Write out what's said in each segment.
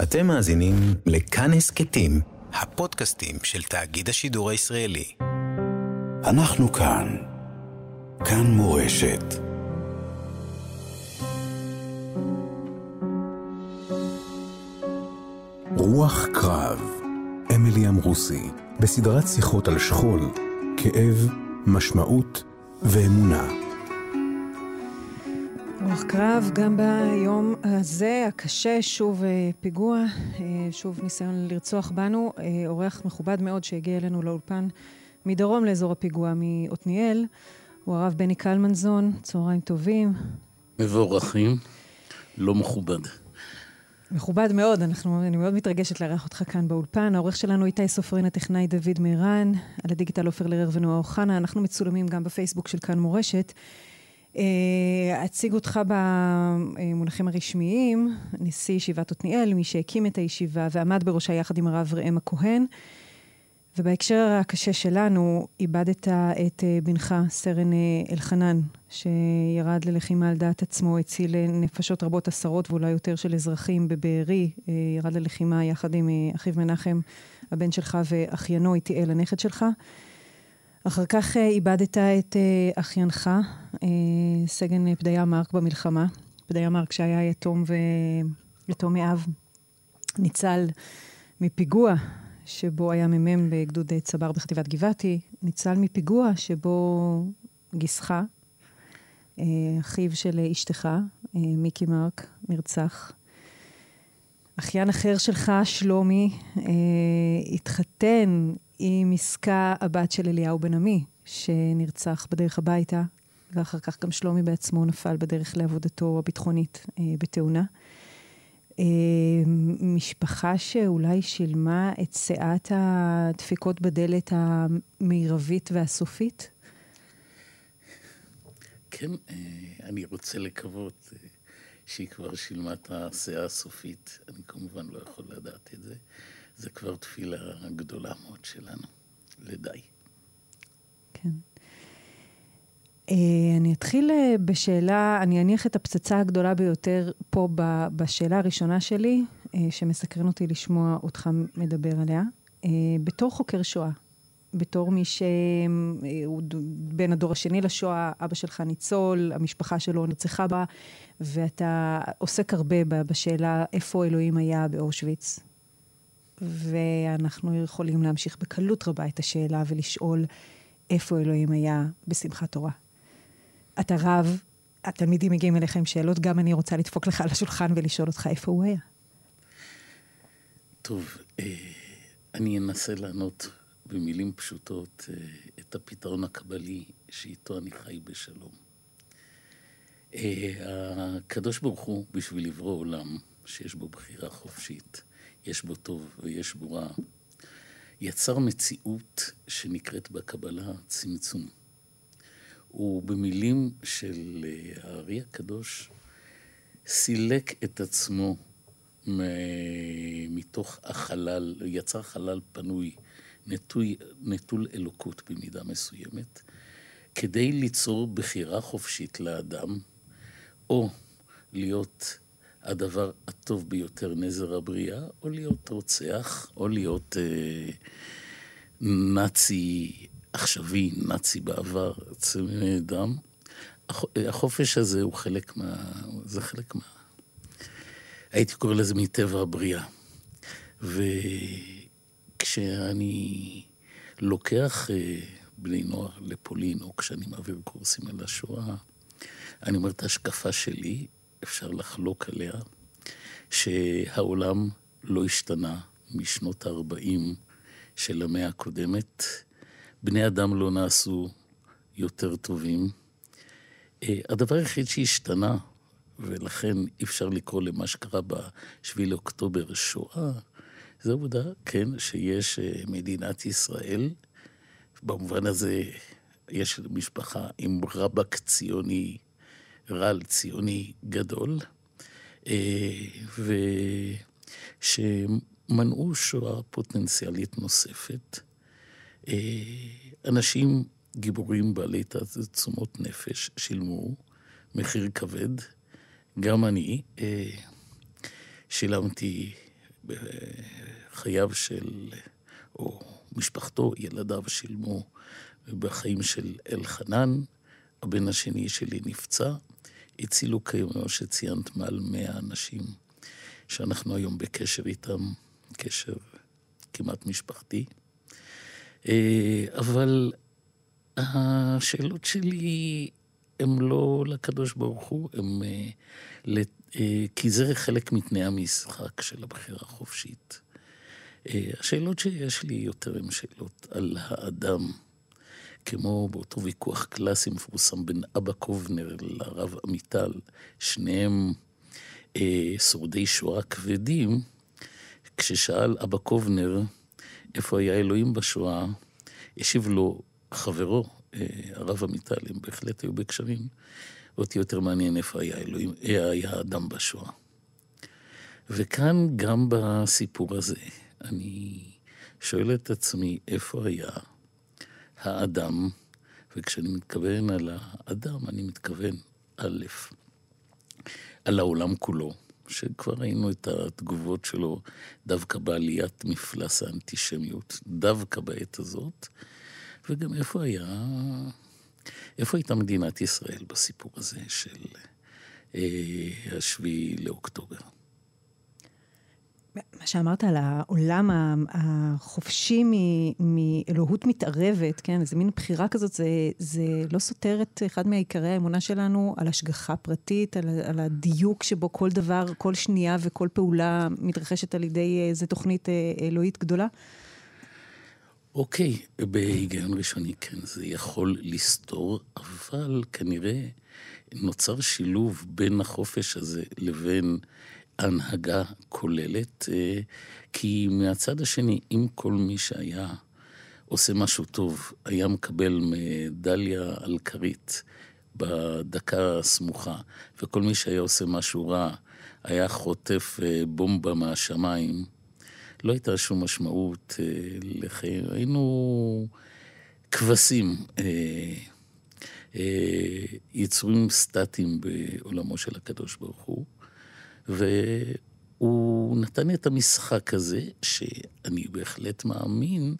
אתם מאזינים לכאן הסכתים, הפודקאסטים של תאגיד השידור הישראלי. אנחנו כאן. כאן מורשת. רוח קרב, אמילי אמרוסי, בסדרת שיחות על שכול, כאב, משמעות ואמונה. רוח קרב, גם ביום הזה הקשה, שוב אה, פיגוע, אה, שוב ניסיון לרצוח בנו. אה, אורח מכובד מאוד שהגיע אלינו לאולפן מדרום לאזור הפיגוע, מעתניאל, הוא הרב בני קלמנזון, צהריים טובים. מבורכים, לא מכובד. מכובד מאוד, אנחנו, אני מאוד מתרגשת לארח אותך כאן באולפן. העורך שלנו איתי סופרין, הטכנאי דוד מירן, על הדיגיטל עופר לרר ונועה אוחנה. אנחנו מצולמים גם בפייסבוק של כאן מורשת. אה, אציג אותך במונחים הרשמיים, נשיא ישיבת עתניאל, מי שהקים את הישיבה ועמד בראשה יחד עם הרב ראם הכהן. ובהקשר הקשה שלנו, איבדת את אה, בנך, סרן אה, אלחנן, שירד ללחימה על דעת עצמו, הציל נפשות רבות, עשרות ואולי יותר של אזרחים בבארי, ירד ללחימה יחד עם אחיו מנחם, הבן שלך, ואחיינו איתיאל, הנכד שלך. אחר כך אה, איבדת את אה, אחיינך, אה, סגן פדיה מרק במלחמה. פדיה מרק שהיה יתום ויתום מאב, ניצל מפיגוע שבו היה מ"מ בגדוד צבר בחטיבת גבעתי, ניצל מפיגוע שבו גיסך, אחיו של אשתך, מיקי מרק, נרצח. אחיין אחר שלך, שלומי, התחתן עם עסקה הבת של אליהו בן עמי, שנרצח בדרך הביתה, ואחר כך גם שלומי בעצמו נפל בדרך לעבודתו הביטחונית אה, בתאונה. אה, משפחה שאולי שילמה את שאת הדפיקות בדלת המרבית והסופית? כן, אה, אני רוצה לקוות אה, שהיא כבר שילמה את הסאה הסופית. אני כמובן לא יכול לדעת את זה. זה כבר תפילה גדולה מאוד שלנו, לדי. כן. Uh, אני אתחיל uh, בשאלה, אני אניח את הפצצה הגדולה ביותר פה בשאלה הראשונה שלי, uh, שמסקרן אותי לשמוע אותך מדבר עליה. בתור חוקר שואה, בתור מי שהוא בן הדור השני לשואה, אבא שלך ניצול, המשפחה שלו נרצחה בה, ואתה עוסק הרבה בשאלה איפה אלוהים היה באושוויץ, ואנחנו יכולים להמשיך בקלות רבה את השאלה ולשאול איפה אלוהים היה בשמחת תורה. אתה רב, התלמידים מגיעים אליך עם שאלות, גם אני רוצה לדפוק לך על השולחן ולשאול אותך איפה הוא היה. טוב, אה, אני אנסה לענות במילים פשוטות אה, את הפתרון הקבלי שאיתו אני חי בשלום. אה, הקדוש ברוך הוא, בשביל לברוא עולם שיש בו בחירה חופשית, יש בו טוב ויש בו רע, יצר מציאות שנקראת בקבלה צמצום. ובמילים של אה, הארי הקדוש, סילק את עצמו מתוך החלל, יצר חלל פנוי, נטוי, נטול אלוקות במידה מסוימת, כדי ליצור בחירה חופשית לאדם, או להיות הדבר הטוב ביותר, נזר הבריאה, או להיות רוצח, או להיות אה, נאצי עכשווי, נאצי בעבר, צמא דם. החופש הזה הוא חלק מה... זה חלק מה... הייתי קורא לזה מטבע הבריאה. וכשאני לוקח אה, בני נוער לפולין, או כשאני מעביר קורסים על השואה, אני אומר את ההשקפה שלי, אפשר לחלוק עליה, שהעולם לא השתנה משנות ה-40 של המאה הקודמת. בני אדם לא נעשו יותר טובים. אה, הדבר היחיד שהשתנה, ולכן אי אפשר לקרוא למה שקרה ב-7 לאוקטובר שואה, זה העובדה, כן, שיש אה, מדינת ישראל. במובן הזה יש משפחה עם רבק ציוני רעל ציוני גדול, אה, ושמנעו שואה פוטנציאלית נוספת. אה, אנשים גיבורים בעלי תעצומות נפש שילמו מחיר כבד. גם אני אה, שילמתי בחייו של, או משפחתו, ילדיו שילמו בחיים של אלחנן, הבן השני שלי נפצע, הצילו כמו שציינת מעל מאה אנשים, שאנחנו היום בקשר איתם, קשר כמעט משפחתי. אה, אבל השאלות שלי הן לא לקדוש ברוך הוא, הן... אה, אה, כי זה חלק מתנאי המשחק של הבחירה החופשית. השאלות שיש לי יותר הן שאלות על האדם. כמו באותו ויכוח קלאסי מפורסם בין אבא קובנר לרב עמיטל, שניהם אה, שורדי שואה כבדים, כששאל אבא קובנר איפה היה אלוהים בשואה, השיב לו חברו, אה, הרב עמיטל, הם בהחלט היו בקשרים, אותי יותר מעניין איפה היה אלוהים, אה, היה אדם בשואה. וכאן, גם בסיפור הזה, אני שואל את עצמי איפה היה האדם, וכשאני מתכוון על האדם, אני מתכוון, א', על העולם כולו, שכבר ראינו את התגובות שלו דווקא בעליית מפלס האנטישמיות, דווקא בעת הזאת, וגם איפה היה, איפה הייתה מדינת ישראל בסיפור הזה של אה, השביעי לאוקטובר. מה שאמרת על העולם החופשי מאלוהות מתערבת, כן, איזה מין בחירה כזאת, זה, זה לא סותר את אחד מעיקרי האמונה שלנו על השגחה פרטית, על, על הדיוק שבו כל דבר, כל שנייה וכל פעולה מתרחשת על ידי איזו תוכנית אה, אלוהית גדולה? אוקיי, בהיגיון ראשוני כן, זה יכול לסתור, אבל כנראה נוצר שילוב בין החופש הזה לבין הנהגה כוללת, אה, כי מהצד השני, אם כל מי שהיה עושה משהו טוב, היה מקבל מדליה על כרית בדקה הסמוכה, וכל מי שהיה עושה משהו רע, היה חוטף אה, בומבה מהשמיים, לא הייתה שום משמעות אה, לחיים. היינו כבשים, יצורים סטטיים בעולמו של הקדוש ברוך הוא. והוא נתן את המשחק הזה, שאני בהחלט מאמין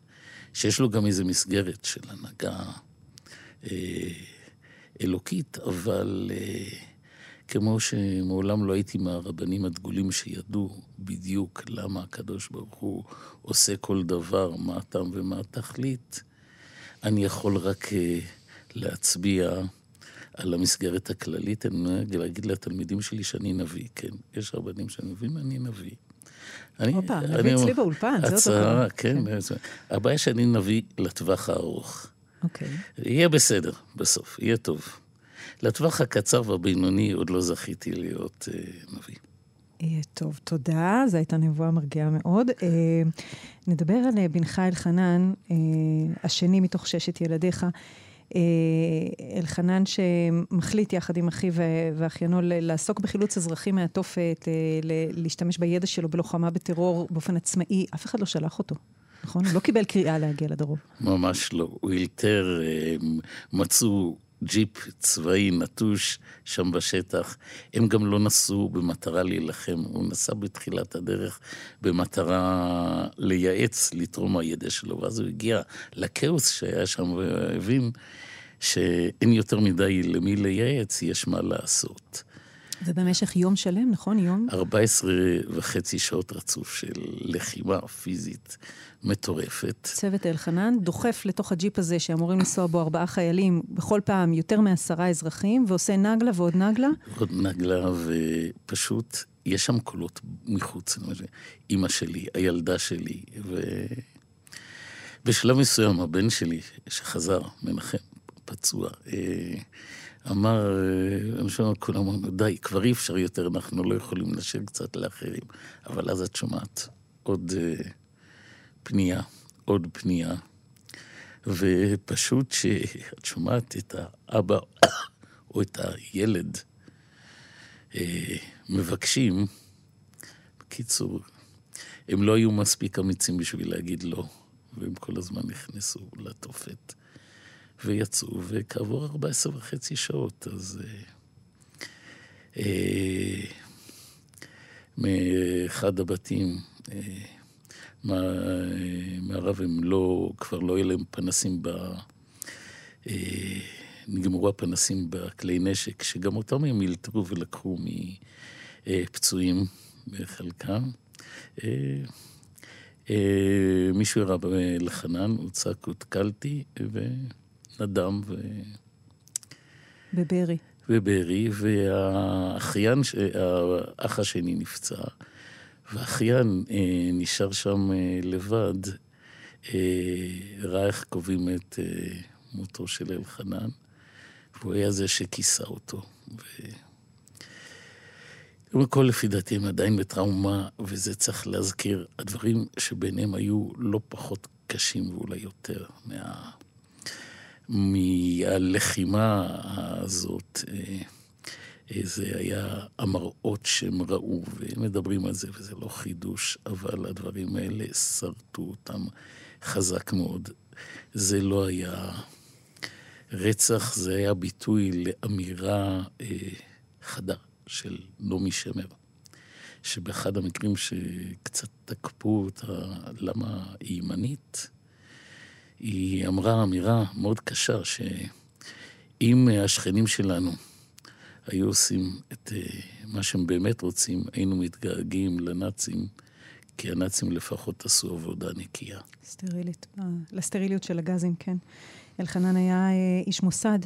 שיש לו גם איזו מסגרת של הנהגה אה, אלוקית, אבל אה, כמו שמעולם לא הייתי מהרבנים הדגולים שידעו בדיוק למה הקדוש ברוך הוא עושה כל דבר, מה הטעם ומה התכלית, אני יכול רק אה, להצביע על המסגרת הכללית, אני נוהג להגיד לתלמידים שלי שאני נביא, כן. יש רבנים שנביאים, אני נביא. הופה, נביא אצלי באולפן, זה אותו דבר. כן, כן. הבעיה שאני נביא לטווח הארוך. אוקיי. יהיה בסדר, בסוף, יהיה טוב. לטווח הקצר והבינוני עוד לא זכיתי להיות אה, נביא. יהיה טוב, תודה. זו הייתה נבואה מרגיעה מאוד. אה, נדבר על אה, בנך אלחנן, אה, השני מתוך ששת ילדיך. אה, אלחנן שמחליט יחד עם אחיו ואחיינו לעסוק בחילוץ אזרחים מהתופת, להשתמש בידע שלו בלוחמה בטרור באופן עצמאי, אף אחד לא שלח אותו. נכון? הוא לא קיבל קריאה להגיע לדרום. ממש לא. הוא אילתר, אה, מצאו ג'יפ צבאי נטוש שם בשטח. הם גם לא נסעו במטרה להילחם, הוא נסע בתחילת הדרך במטרה לייעץ, לתרום הידע שלו, ואז הוא הגיע לכאוס שהיה שם, והבין שאין יותר מדי למי לייעץ, יש מה לעשות. ובמשך יום שלם, נכון? יום? 14 וחצי שעות רצוף של לחימה פיזית מטורפת. צוות אלחנן דוחף לתוך הג'יפ הזה שאמורים לנסוע בו ארבעה חיילים, בכל פעם יותר מעשרה אזרחים, ועושה נגלה ועוד נגלה. עוד נגלה, ופשוט, יש שם קולות מחוץ, אימא שלי, הילדה שלי, ובשלב מסוים הבן שלי, שחזר, מנחם, פצוע, אה, אמר, אני חושב, כולם אמרו, די, כבר אי אפשר יותר, אנחנו לא יכולים לשיר קצת לאחרים. אבל אז את שומעת עוד uh, פנייה, עוד פנייה, ופשוט שאת שומעת את האבא או את הילד uh, מבקשים, בקיצור, הם לא היו מספיק אמיצים בשביל להגיד לא, והם כל הזמן נכנסו לתופת. ויצאו, וכעבור 14 וחצי שעות, אז... אה, אה, מאחד הבתים. מה, מהרב הם לא, כבר לא יהיה להם פנסים ב... נגמרו הפנסים בכלי נשק, שגם אותם הם אילתרו ולקחו מפצועים בחלקם. מישהו ירה לחנן, הוא צעק, הותקלתי, ונדם ו... בבארי. בבארי, והאחיין, האח השני נפצע, והאחיין אה, נשאר שם אה, לבד, אה, ראה איך קובעים את אה, מותו של אלחנן, והוא היה זה שכיסה אותו. ו... קודם כל, לפי דעתי, הם עדיין בטראומה, וזה צריך להזכיר, הדברים שביניהם היו לא פחות קשים ואולי יותר מה... מהלחימה הזאת. אה, זה היה המראות שהם ראו, והם מדברים על זה, וזה לא חידוש, אבל הדברים האלה שרטו אותם חזק מאוד. זה לא היה רצח, זה היה ביטוי לאמירה אה, חדה של נעמי שמר, שבאחד המקרים שקצת תקפו אותה, למה היא ימנית, היא אמרה אמירה מאוד קשה, שאם השכנים שלנו היו עושים את אה, מה שהם באמת רוצים, היינו מתגעגעים לנאצים, כי הנאצים לפחות עשו עבודה נקייה. סטרילית, אה, לסטריליות של הגזים, כן. אלחנן היה אה, איש מוסד,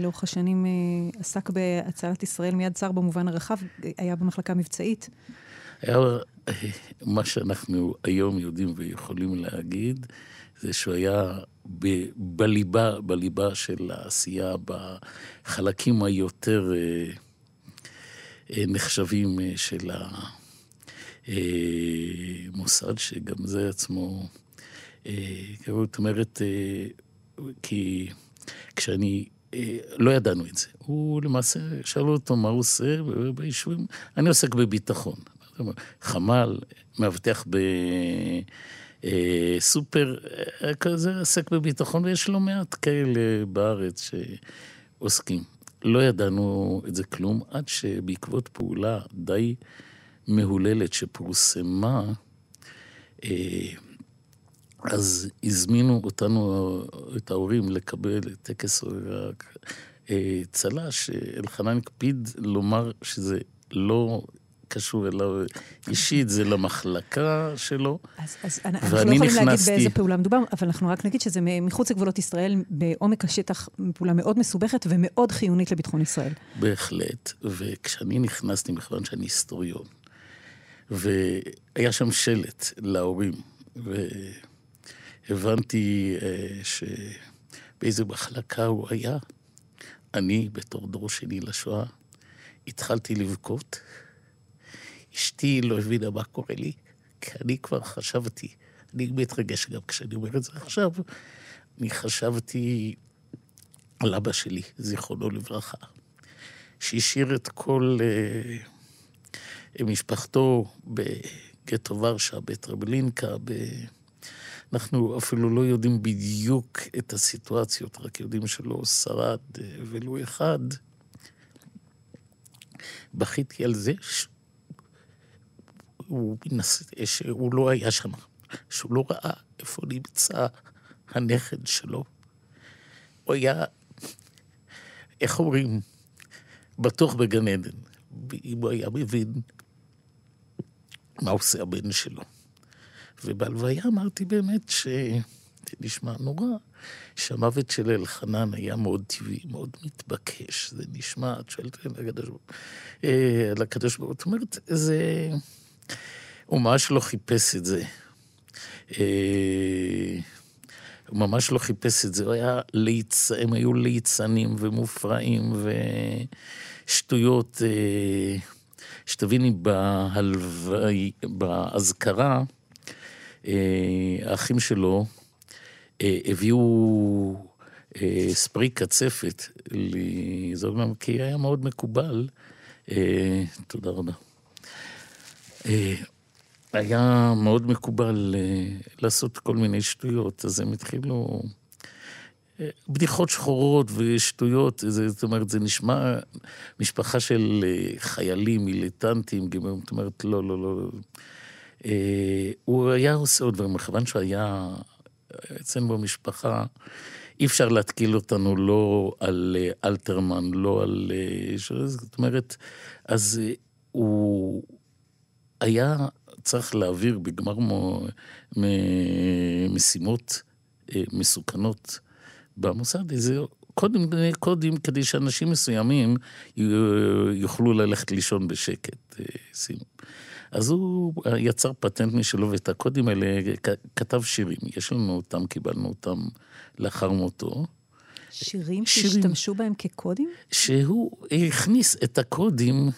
לאורך השנים עסק בהצלת ישראל מיד צר במובן הרחב, היה במחלקה מבצעית. היה מה שאנחנו היום יודעים ויכולים להגיד, זה שהוא היה ב, בליבה, בליבה של העשייה, בחלקים היותר אה, אה, נחשבים אה, של המוסד, שגם זה עצמו, זאת אומרת, כי כשאני, לא ידענו את זה. הוא למעשה, שאלו אותו מה הוא עושה ביישובים, אני עוסק בביטחון. חמ"ל, מאבטח ב... אה, סופר אה, כזה עסק בביטחון, ויש לא מעט כאלה בארץ שעוסקים. לא ידענו את זה כלום, עד שבעקבות פעולה די מהוללת שפורסמה, אה, אז הזמינו אותנו, את ההורים, לקבל את טקס צל"ש, אלחנן הקפיד לומר שזה לא קשור אליו אישית, זה למחלקה שלו. אז, אז אנחנו לא יכולים נכנסתי... להגיד באיזה פעולה מדובר, אבל אנחנו רק נגיד שזה מחוץ לגבולות ישראל, בעומק השטח, פעולה מאוד מסובכת ומאוד חיונית לביטחון ישראל. בהחלט, וכשאני נכנסתי, מכיוון שאני היסטוריון, והיה שם שלט להורים, והבנתי אה, שבאיזה מחלקה הוא היה, אני, בתור דור שני לשואה, התחלתי לבכות. אשתי לא הבינה מה קורה לי, כי אני כבר חשבתי, אני מתרגש גם כשאני אומר את זה עכשיו, אני חשבתי על אבא שלי, זיכרונו לברכה, שהשאיר את כל uh, משפחתו בגטו ורשה, בטרבלינקה, ב... אנחנו אפילו לא יודעים בדיוק את הסיטואציות, רק יודעים שלא שרד אה, ולו אחד. בכיתי על זה הוא, שהוא לא היה שם, שהוא לא ראה איפה נמצא הנכד שלו. הוא היה, איך אומרים, בטוח בגן עדן, אם הוא היה מבין מה עושה הבן שלו. ובהלוויה אמרתי באמת ש... נשמע נורא, שהמוות של אלחנן היה מאוד טבעי, מאוד מתבקש. זה נשמע, את שואלת על הקדוש ברוך הוא, אה, זאת אומרת, זה... הוא ממש לא חיפש את זה. אה, הוא ממש לא חיפש את זה, הוא היה ליצ... הם היו ליצנים ומופרעים ושטויות. אה, שתביני, בהלוואי, באזכרה, אה, האחים שלו הביאו ספרי קצפת לזוג כי היה מאוד מקובל. תודה רבה. אה, היה מאוד מקובל אה, לעשות כל מיני שטויות, אז הם התחילו... בדיחות שחורות ושטויות, זאת אומרת, זה נשמע משפחה של חיילים, מיליטנטים, זאת אומרת, לא, לא, לא. הוא היה עושה עוד דברים, מכיוון שהוא היה אצלנו במשפחה, אי אפשר להתקיל אותנו לא על אלתרמן, לא על... זאת אומרת, אז הוא היה צריך להעביר בגמר משימות מסוכנות במוסד איזה קודים, קודים כדי שאנשים מסוימים יוכלו ללכת לישון בשקט. אז הוא יצר פטנט משלו, ואת הקודים האלה כתב שירים. יש לנו אותם, קיבלנו אותם לאחר מותו. שירים שהשתמשו בהם כקודים? שהוא הכניס את הקודים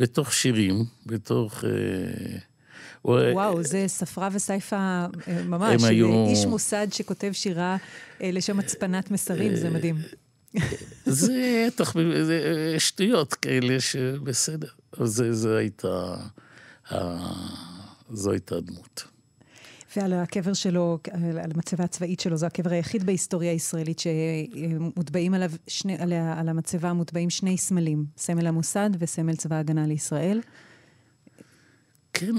לתוך שירים, בתוך... וואו, זה ספרה וסייפה ממש. הם היו... איש מוסד שכותב שירה לשם הצפנת מסרים, זה מדהים. זה שטויות כאלה שבסדר. זה הייתה... זו הייתה הדמות. ועל הקבר שלו, על המצבה הצבאית שלו, זה הקבר היחיד בהיסטוריה הישראלית שמוטבעים עליו, שני, על, על המצבה מוטבעים שני סמלים, סמל המוסד וסמל צבא ההגנה לישראל. כן,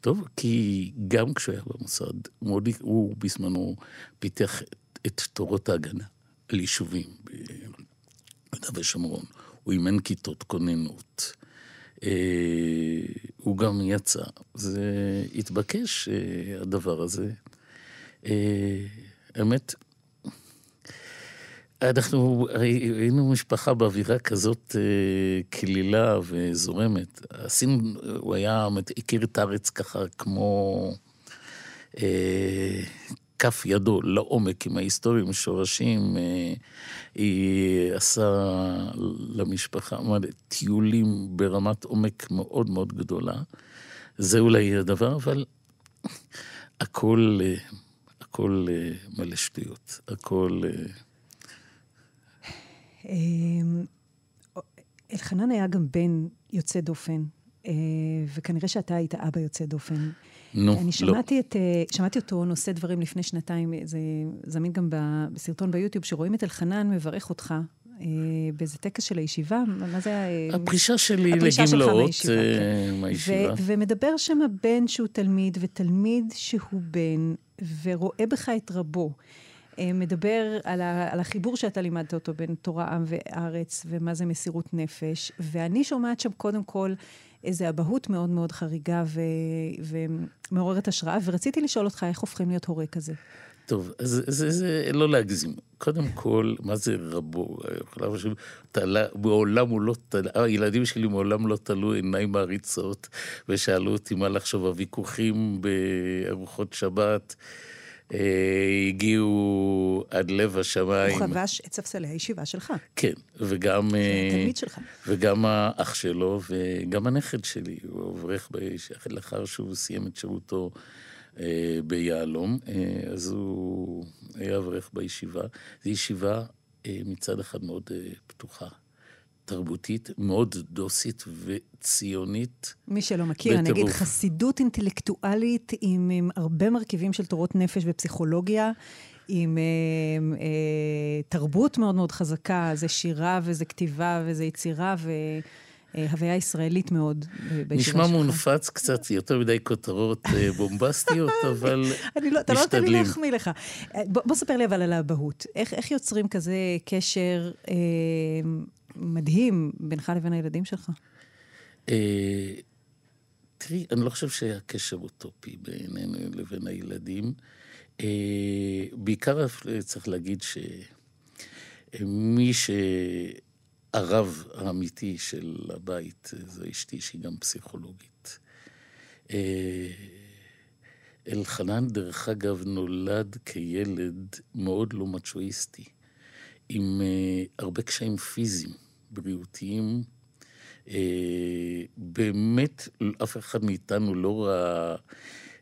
טוב, כי גם כשהוא היה במוסד, מודי, הוא בזמנו פיתח את תורות ההגנה על יישובים ביהודה ושומרון. הוא אימן כיתות כוננות. הוא גם יצא. זה התבקש, הדבר הזה. האמת, אנחנו היינו משפחה באווירה כזאת קלילה וזורמת. עשינו, הוא היה, הכיר את הארץ ככה כמו כף ידו לעומק עם ההיסטוריה, עם השורשים. היא עשה למשפחה טיולים ברמת עומק מאוד מאוד גדולה. זה אולי הדבר, אבל הכל, הכל מלא שטויות. הכל... אלחנן היה גם בן יוצא דופן, וכנראה שאתה היית אבא יוצא דופן. נו, לא. אני שמעתי, את, שמעתי אותו נושא דברים לפני שנתיים, זה זמין גם בסרטון ביוטיוב, שרואים את אלחנן מברך אותך באיזה טקס של הישיבה, מה זה היה? הפרישה שלי לגמלאות מהישיבה. כן. ומדבר שם הבן שהוא תלמיד, ותלמיד שהוא בן, ורואה בך את רבו. מדבר על, ה, על החיבור שאתה לימדת אותו בין תורה, עם וארץ, ומה זה מסירות נפש. ואני שומעת שם קודם כל איזו אבהות מאוד מאוד חריגה ו, ומעוררת השראה, ורציתי לשאול אותך, איך הופכים להיות הורה כזה? טוב, אז זה, זה לא להגזים. קודם כל, מה זה רבו? מעולם הוא לא תלה, הילדים שלי מעולם לא תלו עיניים מעריצות, ושאלו אותי מה לחשוב, הוויכוחים בארוחות שבת. הגיעו עד לב השמיים. הוא חבש את ספסלי הישיבה שלך. כן, וגם... התלמיד שלך. וגם האח שלו, וגם הנכד שלי, הוא אברך לאחר שהוא סיים את שירותו ביהלום, אז הוא היה אברך בישיבה. זו ישיבה מצד אחד מאוד פתוחה. תרבותית, מאוד דוסית וציונית. מי שלא מכיר, אני אגיד חסידות אינטלקטואלית עם, עם הרבה מרכיבים של תורות נפש ופסיכולוגיה, עם אה, אה, תרבות מאוד מאוד חזקה, זה שירה וזה כתיבה וזה יצירה ו... הוויה ישראלית מאוד נשמע מונפץ קצת, יותר מדי כותרות בומבסטיות, אבל אני לא, אתה לא נותן לי להחמיא לך. בוא, בוא ספר לי אבל על האבהות. איך, איך יוצרים כזה קשר אה, מדהים בינך לבין הילדים שלך? תראי, אני לא חושב שהיה קשר אוטופי בינינו לבין הילדים. בעיקר צריך להגיד שמי שהרב האמיתי של הבית זו אשתי, שהיא גם פסיכולוגית. אלחנן, דרך אגב, נולד כילד מאוד לא מצ'ואיסטי, עם הרבה קשיים פיזיים. בריאותיים. אה, באמת, אף אחד מאיתנו לא ראה...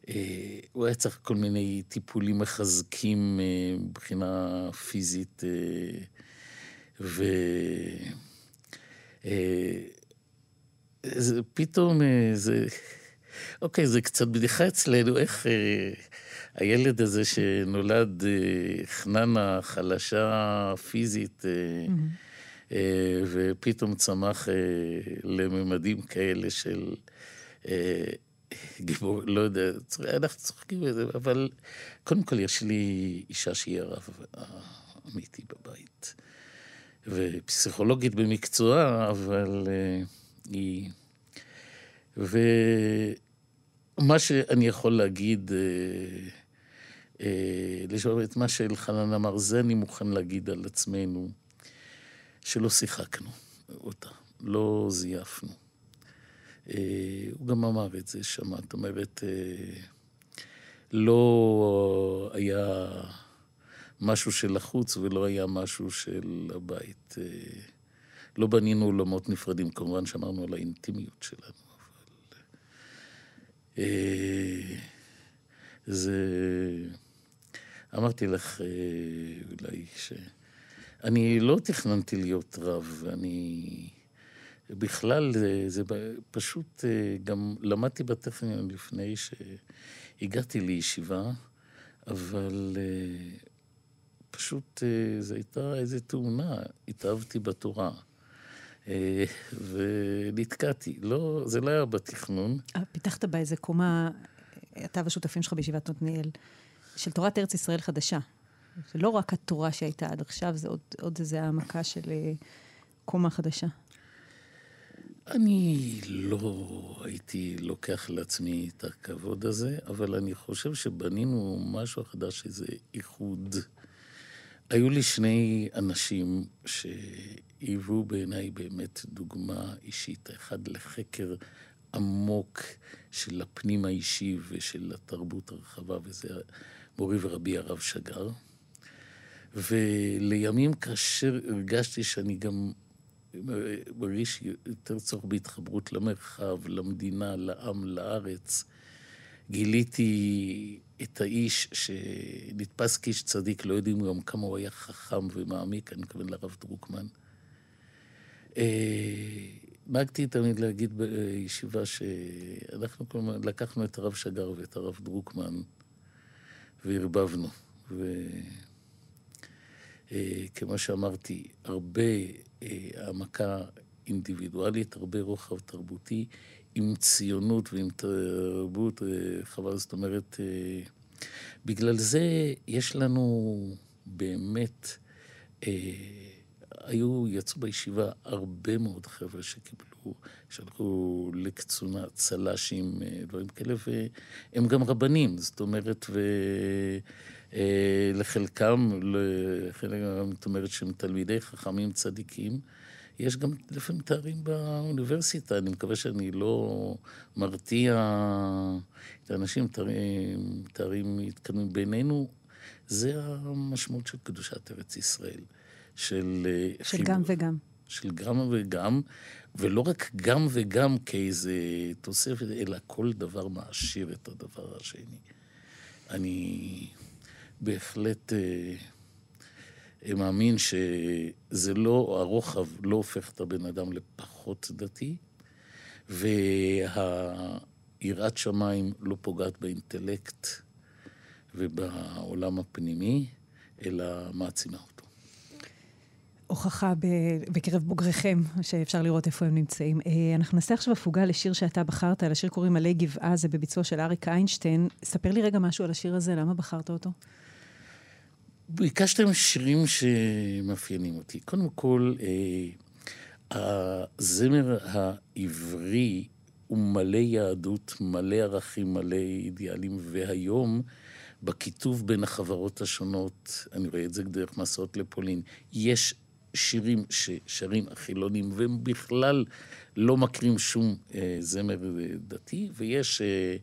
אה, הוא היה צריך כל מיני טיפולים מחזקים אה, מבחינה פיזית, אה, ו... אה, זה, פתאום אה, זה... אוקיי, זה קצת בדיחה אצלנו, איך אה, הילד הזה שנולד אה, חננה, חלשה פיזית, אה, mm-hmm. אה, ופתאום צמח אה, לממדים כאלה של... אה, גיבור, לא יודע, אנחנו צוחקים בזה, אבל קודם כל יש לי אישה שהיא הרב אמיתי בבית. ופסיכולוגית במקצועה, אבל היא... ומה שאני יכול להגיד, לשאול את מה שאלחנן אמר, זה אני מוכן להגיד על עצמנו, שלא שיחקנו אותה, לא זייפנו. Uh, הוא גם אמר את זה, שמעת, אומרת, uh, לא היה... משהו של החוץ ולא היה משהו של הבית. אה, לא בנינו עולמות נפרדים, כמובן שמרנו על האינטימיות שלנו, אבל... אה, זה... אמרתי לך אה, אולי ש... אני לא תכננתי להיות רב, אני... בכלל, זה, זה פשוט, גם למדתי בטכניון לפני שהגעתי לישיבה, אבל פשוט אה, זו הייתה איזו תאונה, התאהבתי בתורה. אה, ונתקעתי. לא, זה לא היה בתכנון. אה, פיתחת באיזה קומה, אתה והשותפים שלך בישיבת עתניאל, של תורת ארץ ישראל חדשה. זה לא רק התורה שהייתה עד עכשיו, זה עוד, עוד איזו העמקה של קומה חדשה. אני לא הייתי לוקח לעצמי את הכבוד הזה, אבל אני חושב שבנינו משהו חדש, איזה איחוד. היו לי שני אנשים שהיוו בעיניי באמת דוגמה אישית. אחד לחקר עמוק של הפנים האישי ושל התרבות הרחבה, וזה מורי ורבי הרב שגר. ולימים כאשר הרגשתי שאני גם מרגיש יותר צורך בהתחברות למרחב, למדינה, לעם, לארץ, גיליתי את האיש שנתפס כאיש צדיק, לא יודעים גם כמה הוא היה חכם ומעמיק, אני מתכוון לרב דרוקמן. אה, נהגתי תמיד להגיד בישיבה שאנחנו כלומר לקחנו את הרב שגר ואת הרב דרוקמן וערבבנו. וכמו אה, שאמרתי, הרבה אה, העמקה אינדיבידואלית, הרבה רוחב תרבותי, עם ציונות ועם תרבות רחבה, זאת אומרת, אה, בגלל זה יש לנו באמת, אה, היו, יצאו בישיבה הרבה מאוד חבר'ה שקיבלו, שלחו לקצונה צל"שים, אה, דברים כאלה, והם גם רבנים, זאת אומרת, ולחלקם, לחלק, זאת אומרת שהם תלמידי חכמים צדיקים. יש גם לפעמים תארים באוניברסיטה, אני מקווה שאני לא מרתיע את האנשים, תארים, תארים מתקדמים בינינו. זה המשמעות של קדושת ארץ ישראל. של... אה, של חיב... גם וגם. של גם וגם, ולא רק גם וגם כאיזה תוספת, אלא כל דבר מעשיר את הדבר השני. אני בהחלט... אה, מאמין שזה לא, הרוחב לא הופך את הבן אדם לפחות דתי, והיראת שמיים לא פוגעת באינטלקט ובעולם הפנימי, אלא מעצימה אותו. הוכחה בקרב בוגריכם, שאפשר לראות איפה הם נמצאים. אה, אנחנו נעשה עכשיו הפוגה לשיר שאתה בחרת, לשיר קוראים עלי גבעה, זה בביצוע של אריק איינשטיין. ספר לי רגע משהו על השיר הזה, למה בחרת אותו? ביקשתם שירים שמאפיינים אותי. קודם כל, אה, הזמר העברי הוא מלא יהדות, מלא ערכים, מלא אידיאלים, והיום, בכיתוב בין החברות השונות, אני רואה את זה דרך מסעות לפולין, יש שירים ששרים החילונים, והם בכלל לא מכירים שום אה, זמר דתי, ויש אה, אה,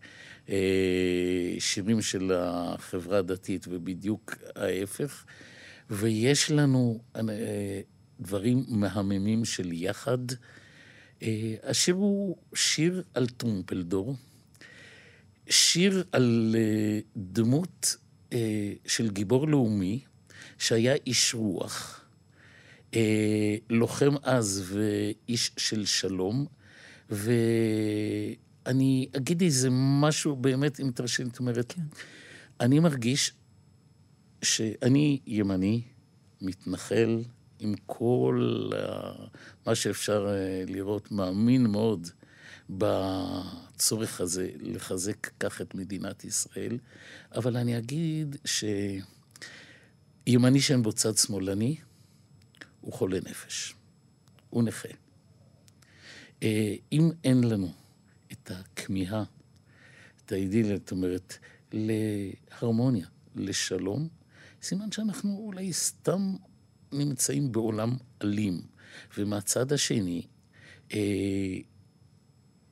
שירים של החברה הדתית, ובדיוק ההפך. ויש לנו אה, דברים מהממים של יחד. אה, השיר הוא שיר על טרומפלדור, שיר על אה, דמות אה, של גיבור לאומי, שהיה איש רוח. אה, לוחם עז ואיש של שלום, אני אגיד איזה משהו באמת, אם תרשי לי, זאת אומרת, כן. אני מרגיש שאני ימני, מתנחל, עם כל מה שאפשר אה, לראות, מאמין מאוד בצורך הזה לחזק כך את מדינת ישראל, אבל אני אגיד שימני שאין בו צד שמאלני, הוא חולה נפש, הוא נכה. אה, אם אין לנו הכמיהה, את האידיליה, זאת אומרת, להרמוניה, לשלום, סימן שאנחנו אולי סתם נמצאים בעולם אלים. ומהצד השני, אה,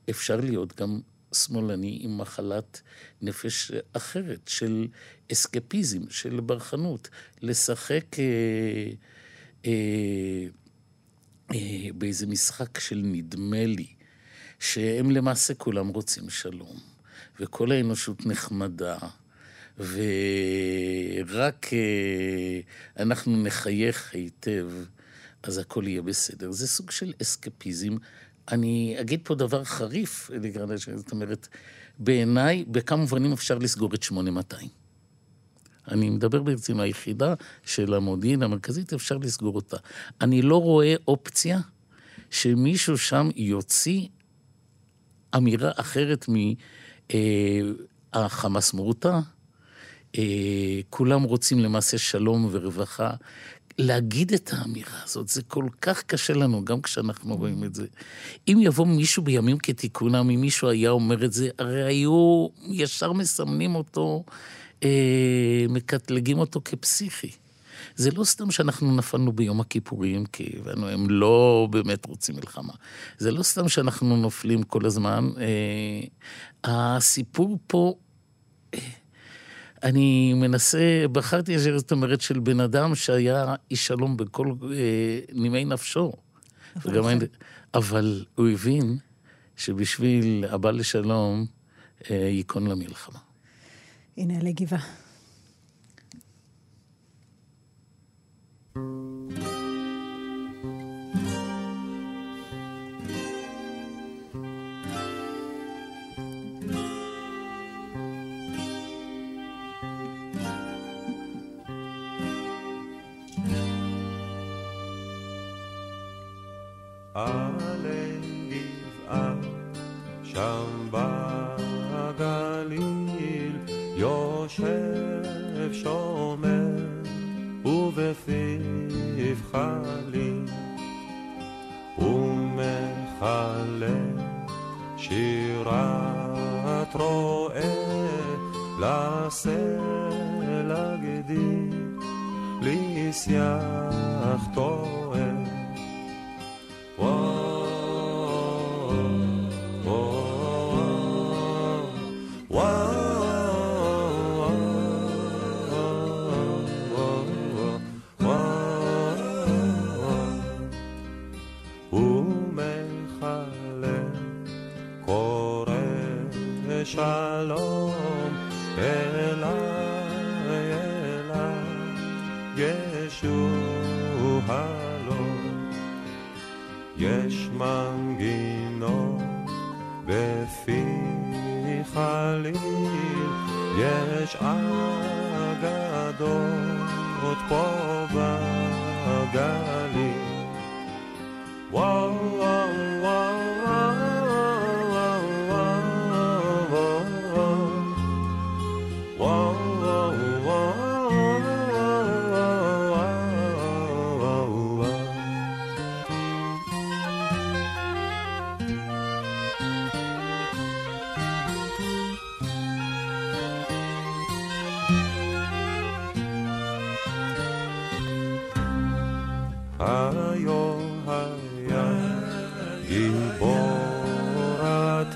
אפשר להיות גם שמאלני עם מחלת נפש אחרת, של אסקפיזם, של ברחנות, לשחק אה, אה, אה, באיזה משחק של נדמה לי, שהם למעשה כולם רוצים שלום, וכל האנושות נחמדה. ורק אה, אנחנו נחייך היטב, אז הכל יהיה בסדר. זה סוג של אסקפיזם. אני אגיד פה דבר חריף, זאת אומרת, בעיניי, בכמה מובנים אפשר לסגור את 8200. אני מדבר בעצם היחידה של המודיעין המרכזית, אפשר לסגור אותה. אני לא רואה אופציה שמישהו שם יוציא אמירה אחרת מהחמאס אה, מורתע, אה, כולם רוצים למעשה שלום ורווחה. להגיד את האמירה הזאת, זה כל כך קשה לנו, גם כשאנחנו רואים את זה. אם יבוא מישהו בימים כתיקונם, אם מישהו היה אומר את זה, הרי היו ישר מסמנים אותו, אה, מקטלגים אותו כפסיכי. זה לא סתם שאנחנו נפלנו ביום הכיפורים, כי הבנו, הם לא באמת רוצים מלחמה. זה לא סתם שאנחנו נופלים כל הזמן. אה, הסיפור פה... אה, אני מנסה, בחרתי ישר, זאת אומרת, של בן אדם שהיה איש שלום בכל אה, נימי נפשו. אין, אבל הוא הבין שבשביל הבא לשלום, אה, ייכון למלחמה. הנה עלי thank you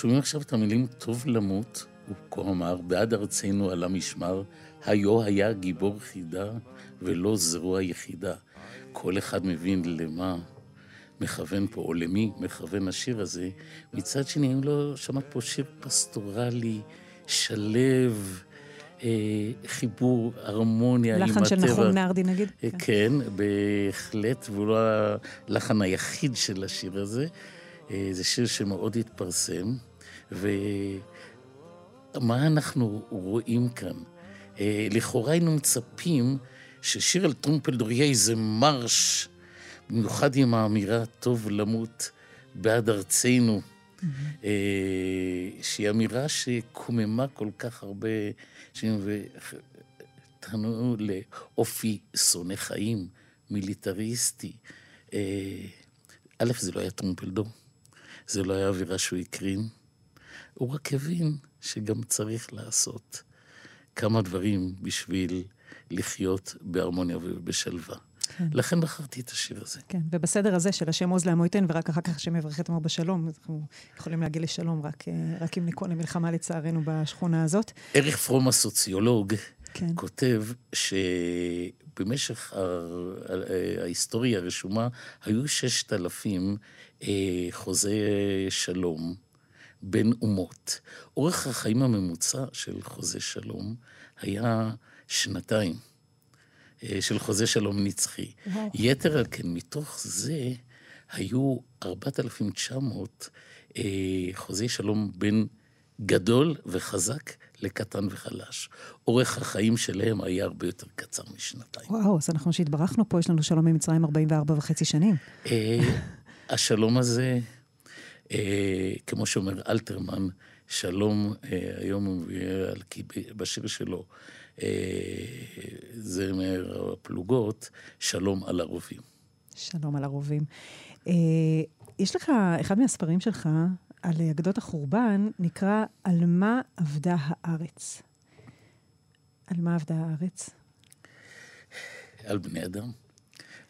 שומעים עכשיו את המילים טוב למות, הוא כה אמר, בעד ארצנו על המשמר, היו היה גיבור חידה ולא זרוע יחידה. כל אחד מבין למה מכוון פה, או למי מכוון השיר הזה. מצד שני, אם לא שמעת פה שיר פסטורלי, שלב, אה, חיבור, הרמוניה עם הטבע. לחן של נחום נרדי נגיד? אה, כן, בהחלט, והוא לא הלחן היחיד של השיר הזה. אה, זה שיר שמאוד התפרסם, ומה אנחנו רואים כאן? אה, לכאורה היינו מצפים ששיר על טרומפלדור יהיה איזה מרש, במיוחד עם האמירה טוב למות בעד ארצנו, mm-hmm. שהיא אמירה שקוממה כל כך הרבה שנים, ותנו לאופי שונא חיים, מיליטריסטי. א', זה לא היה טרומפלדור. זה לא היה אווירה שהוא הקרין. הוא רק הבין שגם צריך לעשות כמה דברים בשביל לחיות בהרמוניה ובשלווה. כן. לכן בחרתי את השיר הזה. כן, ובסדר הזה של השם עוז לעמו ייתן, ורק אחר כך השם יברך את עמו בשלום, אנחנו יכולים להגיע לשלום רק, אה, רק אם ניכון למלחמה לצערנו בשכונה הזאת. אריך פרום הסוציולוג כן. כותב שבמשך ההיסטוריה הרשומה היו ששת אלפים אה, חוזה שלום בין אומות. אורך החיים הממוצע של חוזה שלום היה שנתיים אה, של חוזה שלום נצחי. יתר על כן, מתוך זה היו 4,900 אה, חוזי שלום בין גדול וחזק לקטן וחלש. אורך החיים שלהם היה הרבה יותר קצר משנתיים. וואו, אז אנחנו שהתברכנו פה, יש לנו שלום עם מצרים 44 וחצי שנים. השלום הזה, אה, כמו שאומר אלתרמן, שלום, אה, היום הוא מביא בשיר שלו, אה, זה אומר הפלוגות, שלום על הרובים. שלום על הרובים. אה, יש לך, אחד מהספרים שלך על אגדות החורבן, נקרא על מה אבדה הארץ. על מה אבדה הארץ? על בני אדם.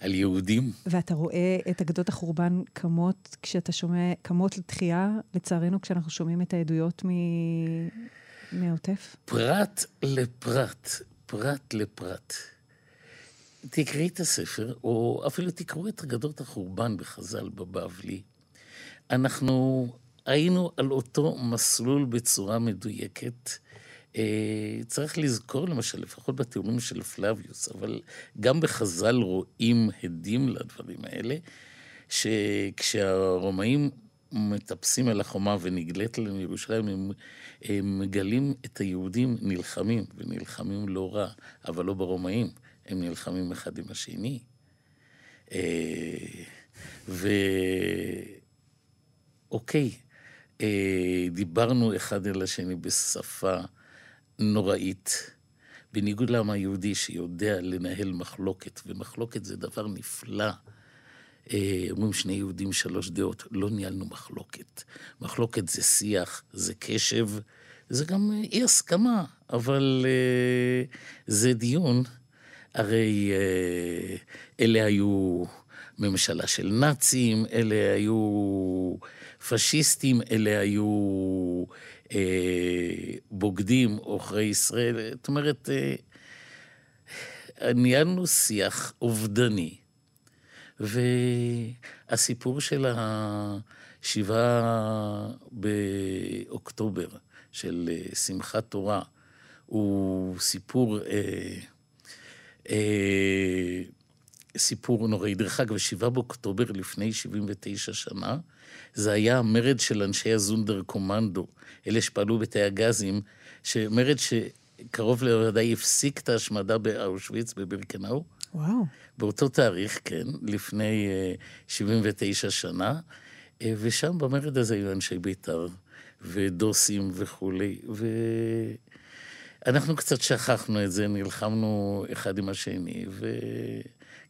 על יהודים. ואתה רואה את אגדות החורבן קמות כשאתה שומע, קמות לתחייה, לצערנו, כשאנחנו שומעים את העדויות מ... מהעוטף? פרט לפרט, פרט לפרט. תקראי את הספר, או אפילו תקראו את אגדות החורבן בחז"ל בבבלי. אנחנו היינו על אותו מסלול בצורה מדויקת. אה, צריך לזכור למשל, לפחות בתיאורים של פלביוס, אבל גם בחז"ל רואים הדים לדברים האלה, שכשהרומאים מטפסים על החומה ונגלית עליהם ירושלים, הם, הם מגלים את היהודים נלחמים, ונלחמים לא רע, אבל לא ברומאים, הם נלחמים אחד עם השני. אה, ואוקיי, אה, דיברנו אחד אל השני בשפה נוראית, בניגוד לעם היהודי שיודע לנהל מחלוקת, ומחלוקת זה דבר נפלא. אה, אומרים שני יהודים, שלוש דעות, לא ניהלנו מחלוקת. מחלוקת זה שיח, זה קשב, זה גם אי הסכמה, אבל אה, זה דיון. הרי אה, אלה היו ממשלה של נאצים, אלה היו פשיסטים, אלה היו אה, בוגדים, עוכרי ישראל. זאת אומרת, אה, ניהלנו שיח אובדני. והסיפור של השבעה באוקטובר, של אה, שמחת תורה, הוא סיפור, אה, אה, סיפור נוראי. דרך אגב, שבעה באוקטובר לפני 79 שנה, זה היה המרד של אנשי הזונדר קומנדו, אלה שפעלו בתאי הגזים, שמרד שקרוב לוודאי הפסיק את ההשמדה באושוויץ, בבירקנאו. וואו. באותו תאריך, כן, לפני uh, אה, 79 שנה, uh, ושם במרד הזה היו אנשי בית"ר, ודוסים וכולי, ואנחנו קצת שכחנו את זה, נלחמנו אחד עם השני,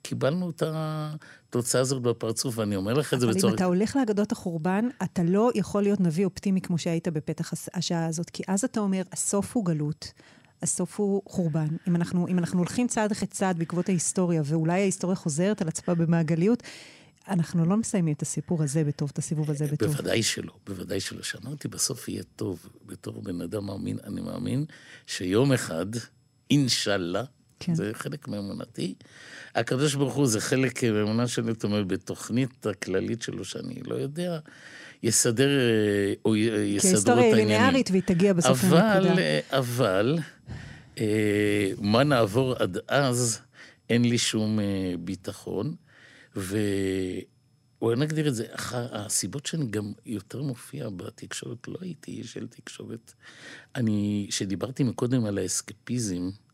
וקיבלנו את התוצאה הזאת בפרצוף, ואני אומר לך את זה בצורה... אבל אם אתה הולך לאגדות החורבן, אתה לא יכול להיות נביא אופטימי כמו שהיית בפתח השעה הזאת, כי אז אתה אומר, הסוף הוא גלות. הסוף הוא חורבן. אם אנחנו, אם אנחנו הולכים צעד אחרי צעד בעקבות ההיסטוריה, ואולי ההיסטוריה חוזרת על עצמה במעגליות, אנחנו לא מסיימים את הסיפור הזה בטוב, את הסיבוב הזה בטוב. בוודאי שלא, בוודאי שלא. שאמרתי, בסוף יהיה טוב. בתור בן אדם מאמין, אני מאמין שיום אחד, אינשאללה, כן. זה חלק מאמונתי. הקדוש ברוך הוא זה חלק מאמונה שלי, זאת אומרת, בתוכנית הכללית שלו, שאני לא יודע, יסדר, אה, או יסדרו את העניינים. כי ההיסטוריה היא ליניארית והיא תגיע בסוף לנקודה. אבל, אה, מה נעבור עד אז, אין לי שום אה, ביטחון. ובואי נגדיר את זה, הסיבות שאני גם יותר מופיע בתקשורת, לא הייתי של תקשורת. אני, כשדיברתי מקודם על האסקפיזם, אה,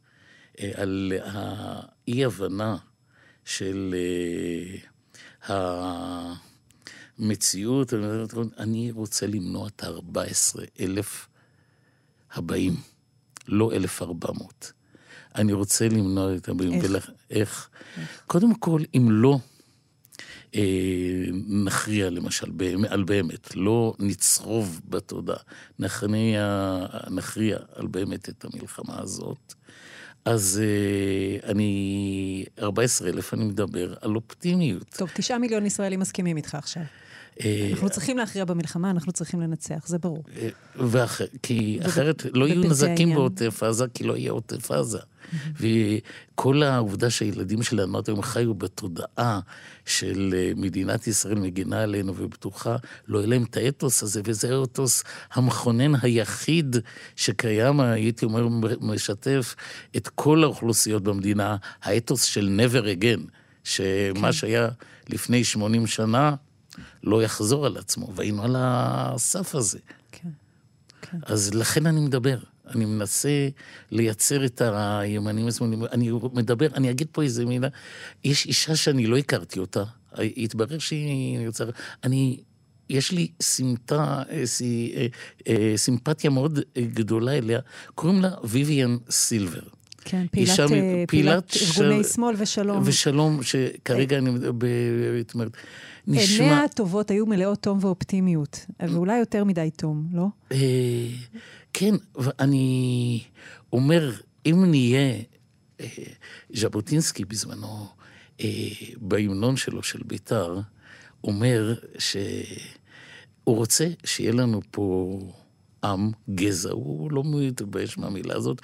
על האי-הבנה של אה, המציאות, אני רוצה למנוע את ה-14 אלף הבאים, לא 1,400. אני רוצה למנוע את הבאים. איך? ולכ... איך? איך? קודם כל, אם לא אה, נכריע למשל על באמת, לא נצרוב בתודעה, נכריע, נכריע על באמת את המלחמה הזאת, אז אה, אני, 14 אלף, אני מדבר על אופטימיות. טוב, תשעה מיליון ישראלים מסכימים איתך עכשיו. אה, אנחנו צריכים להכריע במלחמה, אנחנו צריכים לנצח, זה ברור. ואח... כי אחרת לא יהיו נזקים בעוטף עזה, כי לא יהיה עוטף עזה. וכל העובדה שהילדים שלנו היום חיו בתודעה של אה, מדינת ישראל מגינה עלינו ובטוחה, לא יהיה להם את האתוס הזה, וזה האתוס המכונן היחיד שקיים, הייתי אומר, משתף את כל האוכלוסיות במדינה, האתוס של never again, שמה כן. שהיה לפני 80 שנה, לא יחזור על עצמו, והיינו על הסף הזה. כן, כן. אז לכן אני מדבר. אני מנסה לייצר את הימנים השמאליים. אני מדבר, אני אגיד פה איזה מילה. יש אישה שאני לא הכרתי אותה, התברר שהיא יוצרת... אני... יש לי סמטה, אה, אה, אה, סימפתיה מאוד גדולה אליה, קוראים לה ויויאן סילבר. כן, פעילת, אישה, פעילת, פעילת ארגוני של... שמאל ושלום. ושלום, שכרגע אני, זאת אומרת, נשמע... עיניה הטובות היו מלאות תום ואופטימיות, ואולי יותר מדי תום, לא? כן, ואני אומר, אם נהיה, אה, ז'בוטינסקי בזמנו, אה, בהמנון שלו, של בית"ר, אומר שהוא רוצה שיהיה לנו פה עם, גזע, הוא לא מתבייש מהמילה הזאת,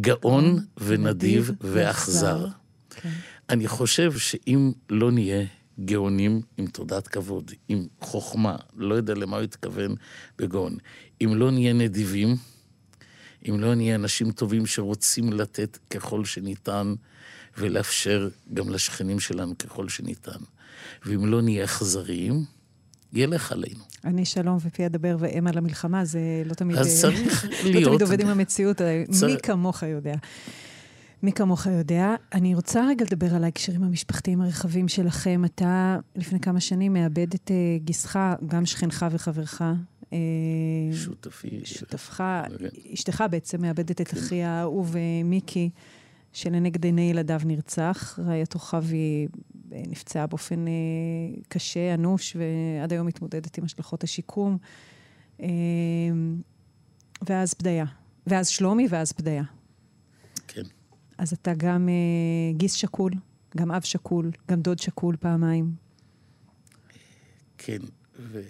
גאון ונדיב ואכזר. כן. אני חושב שאם לא נהיה גאונים עם תודעת כבוד, עם חוכמה, לא יודע למה הוא התכוון בגאון. אם לא נהיה נדיבים, אם לא נהיה אנשים טובים שרוצים לתת ככל שניתן, ולאפשר גם לשכנים שלנו ככל שניתן, ואם לא נהיה אכזריים, ילך עלינו. אני שלום ופי אדבר ואם על המלחמה, זה לא תמיד... אז צריך להיות... לא תמיד עובד עם המציאות, צר... מי כמוך יודע. מי כמוך יודע. אני רוצה רגע לדבר על ההקשרים המשפחתיים הרחבים שלכם. אתה לפני כמה שנים מאבד את uh, גיסך, גם שכנך וחברך. Uh, שותפי. שותפך, אשתך בעצם מאבדת את כן. אחי האהוב מיקי, שלנגד עיני ילדיו נרצח. רעייתו חוי נפצעה באופן uh, קשה, אנוש, ועד היום מתמודדת עם השלכות השיקום. Uh, ואז בדיה. ואז שלומי, ואז בדיה. כן. אז אתה גם אה, גיס שכול, גם אב שכול, גם דוד שכול פעמיים. כן, ו...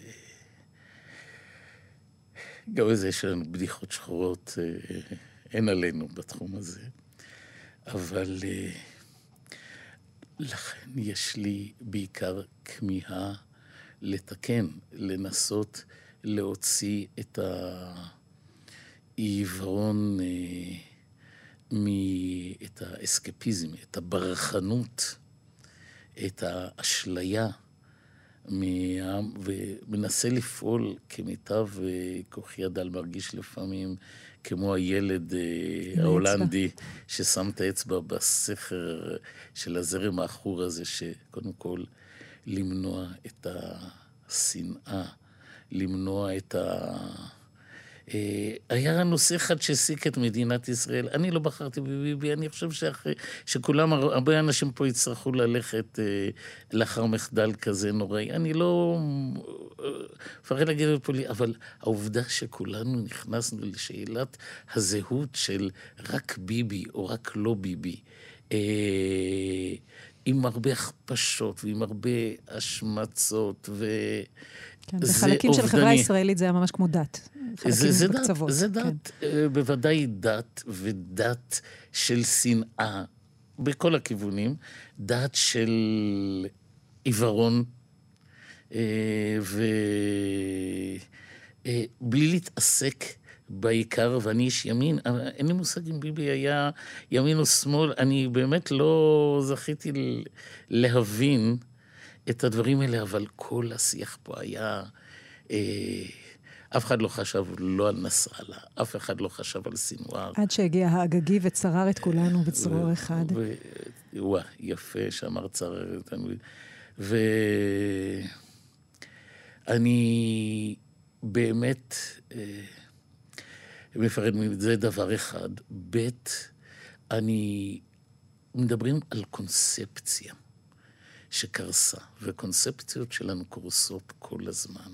גם איזה יש לנו בדיחות שחורות, אה, אין עלינו בתחום הזה. אבל אה, לכן יש לי בעיקר כמיהה לתקן, לנסות להוציא את העיוורון... אה, את האסקפיזם, את הברחנות, את האשליה מהעם, ומנסה לפעול כמיטב אה, כוחי הדל, מרגיש לפעמים כמו הילד אה, ההולנדי ששם את האצבע בסכר של הזרם העכור הזה, שקודם כל למנוע את השנאה, למנוע את ה... אה, היה נושא אחד שהעסיק את מדינת ישראל. אני לא בחרתי בביבי, אני חושב שאחרי, שכולם, הרבה אנשים פה יצטרכו ללכת אה, לאחר מחדל כזה נוראי. אני לא מפחד אה, להגיד את פולי, אבל העובדה שכולנו נכנסנו לשאלת הזהות של רק ביבי או רק לא ביבי, עם הרבה הכפשות ועם הרבה השמצות, ו... כן, בחלקים של החברה הישראלית זה היה ממש כמו דת. זה, זה דת, בקצוות. זה כן. דת, אה, בוודאי דת, ודת של שנאה, בכל הכיוונים, דת של עיוורון, אה, ובלי להתעסק בעיקר, ואני איש ימין, אבל אין לי מושג אם ביבי היה ימין או שמאל, אני באמת לא זכיתי להבין את הדברים האלה, אבל כל השיח פה היה... אה, אף אחד לא חשב לא על נסראללה, אף אחד לא חשב על סינואר. עד שהגיע האגגי וצרר את כולנו בצרור אחד. וואה, יפה שאמר צרר אותנו. ואני באמת אה, מפרד מזה דבר אחד. ב', אני... מדברים על קונספציה שקרסה, וקונספציות שלנו קורסות כל הזמן.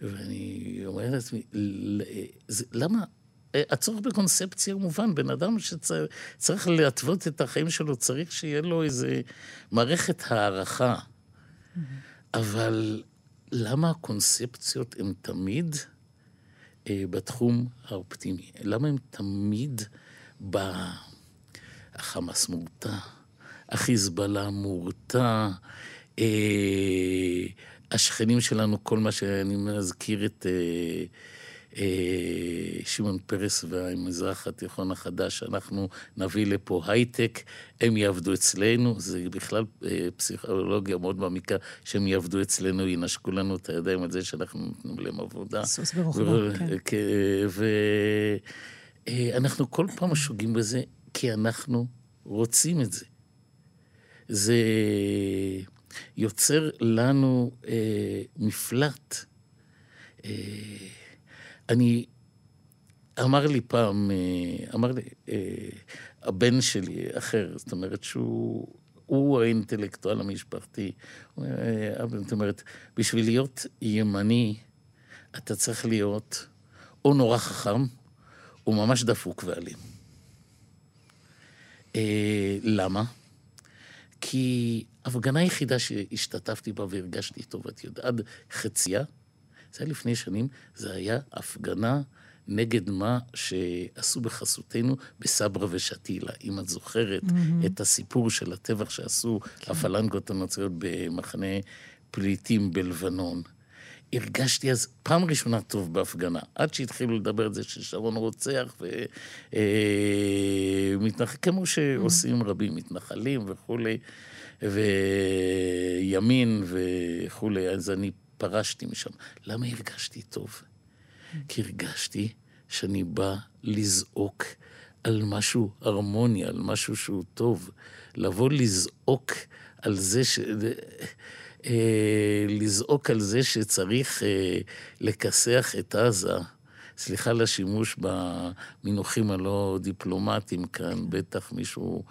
ואני אומר לעצמי, למה? אה, הצורך בקונספציה הוא מובן, בן אדם שצריך להתוות את החיים שלו, צריך שיהיה לו איזה מערכת הערכה. אבל למה הקונספציות הן תמיד אה, בתחום האופטימי? למה הן תמיד ב... החמאס מורתע, החיזבאללה מורתע, אה, השכנים שלנו, כל מה שאני מזכיר את אה, אה, שמעון פרס והמזרח התיכון החדש, אנחנו נביא לפה הייטק, הם יעבדו אצלנו, זה בכלל אה, פסיכולוגיה מאוד מעמיקה, שהם יעבדו אצלנו, ינשקו לנו את הידיים על זה שאנחנו נותנים להם עבודה. סוס ורוחבה, כן. ואנחנו כל פעם שוגים בזה, כי אנחנו רוצים את זה. זה יוצר לנו אה, מפלט. אה, אני, אמר לי פעם, אה, אמר לי, אה, הבן שלי, אחר, זאת אומרת שהוא... הוא האינטלקטואל המשפחתי. אה, זאת אומרת, בשביל להיות ימני, אתה צריך להיות או נורא חכם, או ממש דפוק ואלים. אה, למה? כי הפגנה היחידה שהשתתפתי בה והרגשתי טוב, את יודעת, עד חציה, זה היה לפני שנים, זה היה הפגנה נגד מה שעשו בחסותנו בסברה ושתילה. אם את זוכרת mm-hmm. את הסיפור של הטבח שעשו כן. הפלנגות הנוצריות במחנה פליטים בלבנון. הרגשתי אז פעם ראשונה טוב בהפגנה, עד שהתחילו לדבר על זה ששרון רוצח ומתנחל, כמו שעושים רבים, מתנחלים וכולי, וימין וכולי, אז אני פרשתי משם. למה הרגשתי טוב? כי הרגשתי שאני בא לזעוק על משהו הרמוני, על משהו שהוא טוב. לבוא לזעוק על זה ש... אה, לזעוק על זה שצריך אה, לכסח את עזה. סליחה על השימוש במינוחים הלא דיפלומטיים כאן, בטח מישהו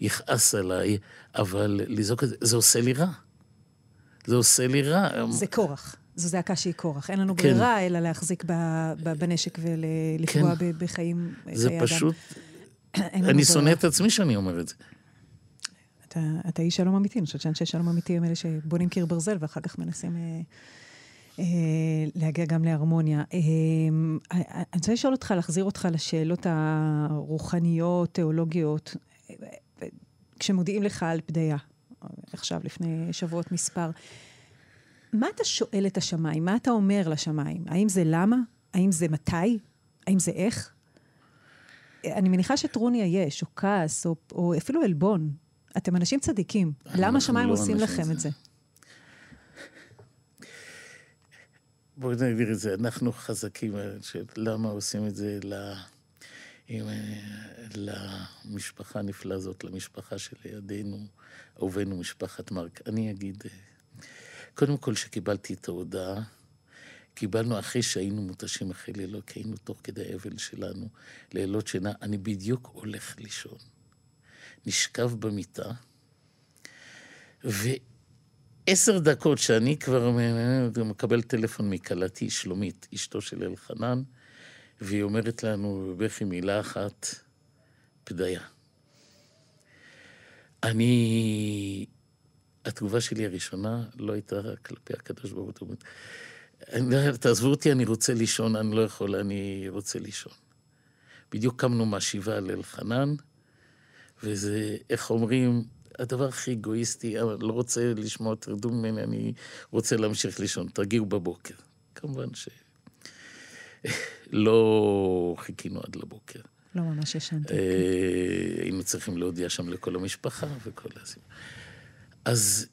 יכעס עליי, אבל לזעוק את זה, זה עושה לי רע. זה עושה לי רע. זה כורח. זו זעקה שהיא כורח. אין לנו כן. ברירה אלא להחזיק בנשק ולפגוע כן. בחיים, זה פשוט... אני שונא את עצמי שאני אומר את זה. אתה, אתה איש שלום אמיתי, אני חושבת שאנשי שלום אמיתי הם אלה שבונים קיר ברזל ואחר כך מנסים אה, אה, להגיע גם להרמוניה. אה, אני רוצה לשאול אותך, להחזיר אותך לשאלות הרוחניות, תיאולוגיות. כשמודיעים לך על פדיה, עכשיו, לפני שבועות מספר, מה אתה שואל את השמיים? מה אתה אומר לשמיים? האם זה למה? האם זה מתי? האם זה איך? אני מניחה שטרוניה יש, או כעס, או, או אפילו עלבון. אתם אנשים צדיקים. למה שמיים לא עושים לכם זה. את זה? בואי נגדיר את זה, אנחנו חזקים, למה עושים את זה ל... עם, למשפחה הנפלאה הזאת, למשפחה שלידינו, אהובינו, משפחת מרק. אני אגיד, קודם כל, שקיבלתי את ההודעה, קיבלנו אחרי שהיינו מותשים אחרי לילות, כי היינו תוך כדי האבל שלנו, לילות שינה, אני בדיוק הולך לישון. נשכב במיטה, ועשר דקות שאני כבר מקבל טלפון מכלתי, שלומית, אשתו של אלחנן, והיא אומרת לנו בבכי מילה אחת, פדיה. אני... התגובה שלי הראשונה לא הייתה כלפי הקדוש ברוך הוא. אני, תעזבו אותי, אני רוצה לישון, אני לא יכול, אני רוצה לישון. בדיוק קמנו מהשבעה על אלחנן, וזה, איך אומרים, הדבר הכי אגואיסטי, אני לא רוצה לשמוע, תרדו ממני, אני רוצה להמשיך לישון, תרגיעו בבוקר. כמובן שלא חיכינו עד לבוקר. לא ממש ישנתי. אה, היינו צריכים להודיע שם לכל המשפחה וכל הזה. אז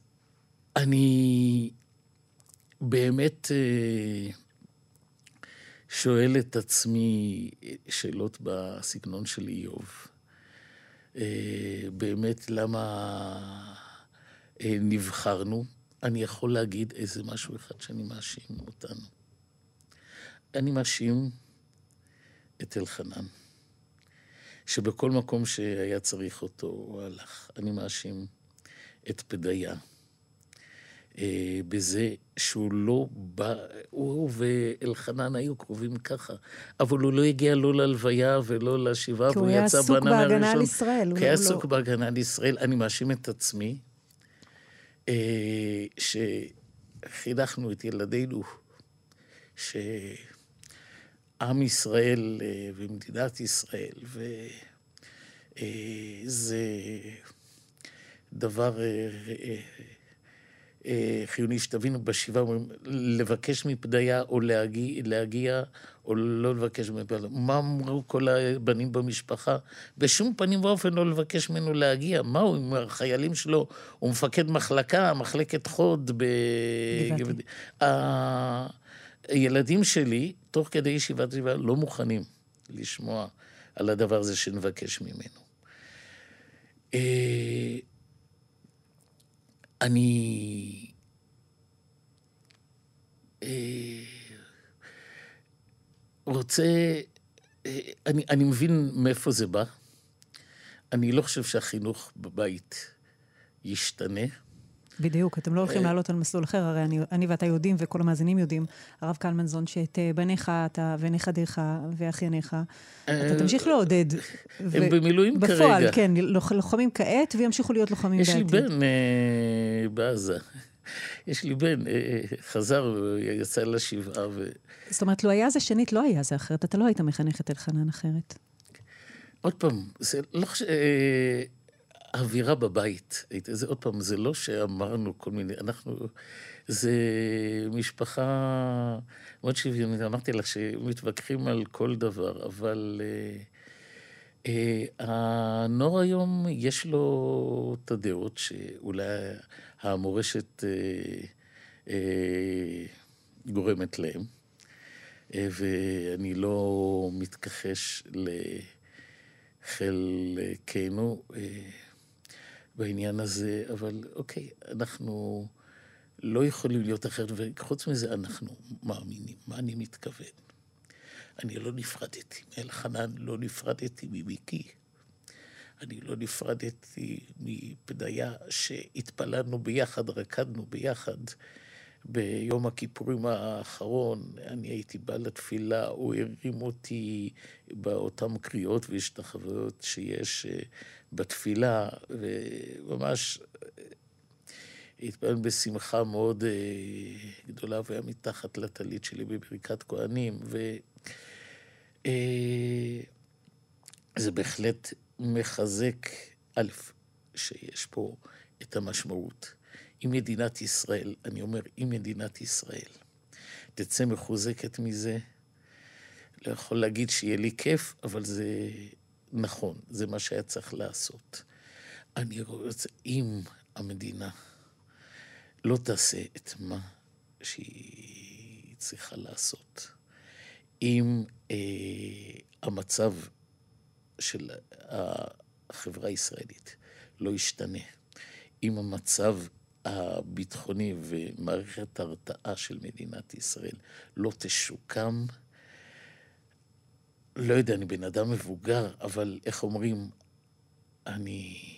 אני באמת אה, שואל את עצמי שאלות בסגנון של איוב. אה, באמת, למה נבחרנו? אני יכול להגיד איזה משהו אחד שאני מאשים אותנו. אני מאשים את אלחנן. שבכל מקום שהיה צריך אותו, הוא הלך. אני מאשים את פדיה אה, בזה שהוא לא בא, הוא ואלחנן היו קרובים ככה, אבל הוא לא הגיע לא ללוויה ולא לשבעה, והוא יצא בנאמר הראשון. כי הוא היה עסוק בהגנה על ישראל. כי הוא היה עסוק לא... בהגנה על ישראל. אני מאשים את עצמי, אה, שחינכנו את ילדינו, ש... עם ישראל אה, ומדינת ישראל, וזה אה, דבר אה, חיוני שתבינו בשבעה, אומרים, לבקש מפדיה או להגיע, להגיע או לא לבקש מפדיה. מה אמרו כל הבנים במשפחה? בשום פנים ואופן לא לבקש ממנו להגיע. מה הוא עם החיילים שלו? הוא מפקד מחלקה, מחלקת חוד ב... גבעתי. הילדים שלי, תוך כדי ישיבת סביבה, לא מוכנים לשמוע על הדבר הזה שנבקש ממנו. אני... אה, רוצה... אה, אני, אני מבין מאיפה זה בא. אני לא חושב שהחינוך בבית ישתנה. בדיוק, אתם לא הולכים אה, לעלות על מסלול אחר, הרי אני, אני ואתה יודעים, וכל המאזינים יודעים, הרב קלמנזון, שאת אה, בניך אתה ונכדיך ואחייניך, אתה אה, תמשיך לעודד. הם במילואים כרגע. בפועל, כן, לוחמים כעת וימשיכו להיות לוחמים בעתיד. יש לי בן בעזה. יש לי בן, חזר, יצא לשבעה ו... זאת אומרת, לו היה זה שנית, לא היה זה אחרת. אתה לא היית מחנך את אלחנן אחרת. עוד פעם, זה לא חושב... האווירה בבית, זה עוד פעם, זה לא שאמרנו כל מיני, אנחנו, זה משפחה מאוד שוויונית, אמרתי לך שמתווכחים על כל דבר, אבל אה, אה, הנוער היום יש לו את הדעות שאולי המורשת אה, אה, גורמת להם, אה, ואני לא מתכחש לחלקנו. אה, בעניין הזה, אבל אוקיי, אנחנו לא יכולים להיות אחרת, וחוץ מזה אנחנו מאמינים. מה אני מתכוון? אני לא נפרדתי מאלחנן, לא נפרדתי ממיקי. אני לא נפרדתי מפדיה שהתפללנו ביחד, רקדנו ביחד. ביום הכיפורים האחרון, אני הייתי בא לתפילה, הוא הרים אותי באותן קריאות והשתחוויות שיש אה, בתפילה, וממש אה, התפלל בשמחה מאוד אה, גדולה, והיה מתחת לטלית שלי בברכת כהנים, וזה בהחלט מחזק, א', שיש פה את המשמעות. אם מדינת ישראל, אני אומר, אם מדינת ישראל תצא מחוזקת מזה, לא יכול להגיד שיהיה לי כיף, אבל זה נכון, זה מה שהיה צריך לעשות. אני רוצה, אם המדינה לא תעשה את מה שהיא צריכה לעשות, אם אה, המצב של החברה הישראלית לא ישתנה, אם המצב הביטחוני ומערכת ההרתעה של מדינת ישראל לא תשוקם, לא יודע, אני בן אדם מבוגר, אבל איך אומרים, אני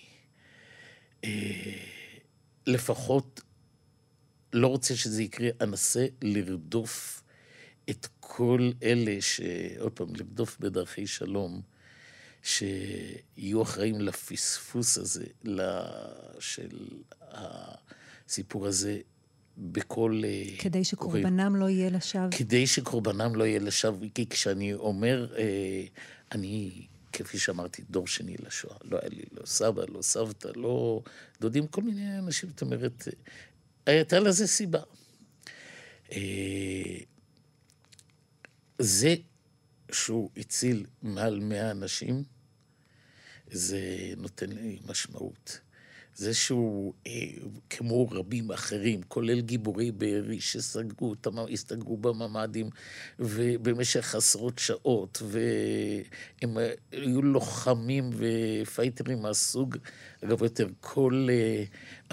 אה, לפחות לא רוצה שזה יקרה, אנסה לרדוף את כל אלה ש... עוד פעם, לרדוף בדרכי שלום, שיהיו אחראים לפספוס הזה, של הסיפור הזה בכל... אה, כדי שקורבנם לא יהיה לשווא? כדי שקורבנם לא יהיה לשווא, כי כשאני אומר, אה, אני, כפי שאמרתי, דור שני לשואה. לא היה לי לא סבא, לא סבתא, לא דודים, כל מיני אנשים, זאת אומרת, אה, הייתה לזה סיבה. זה שהוא הציל מעל מאה אנשים, זה נותן לי משמעות. זה שהוא, אה, כמו רבים אחרים, כולל גיבורי בארי, שסגרו, הסתגרו בממ"דים ובמשך עשרות שעות, והם היו לוחמים ופייטרים מהסוג, אגב, יותר. כל... אה,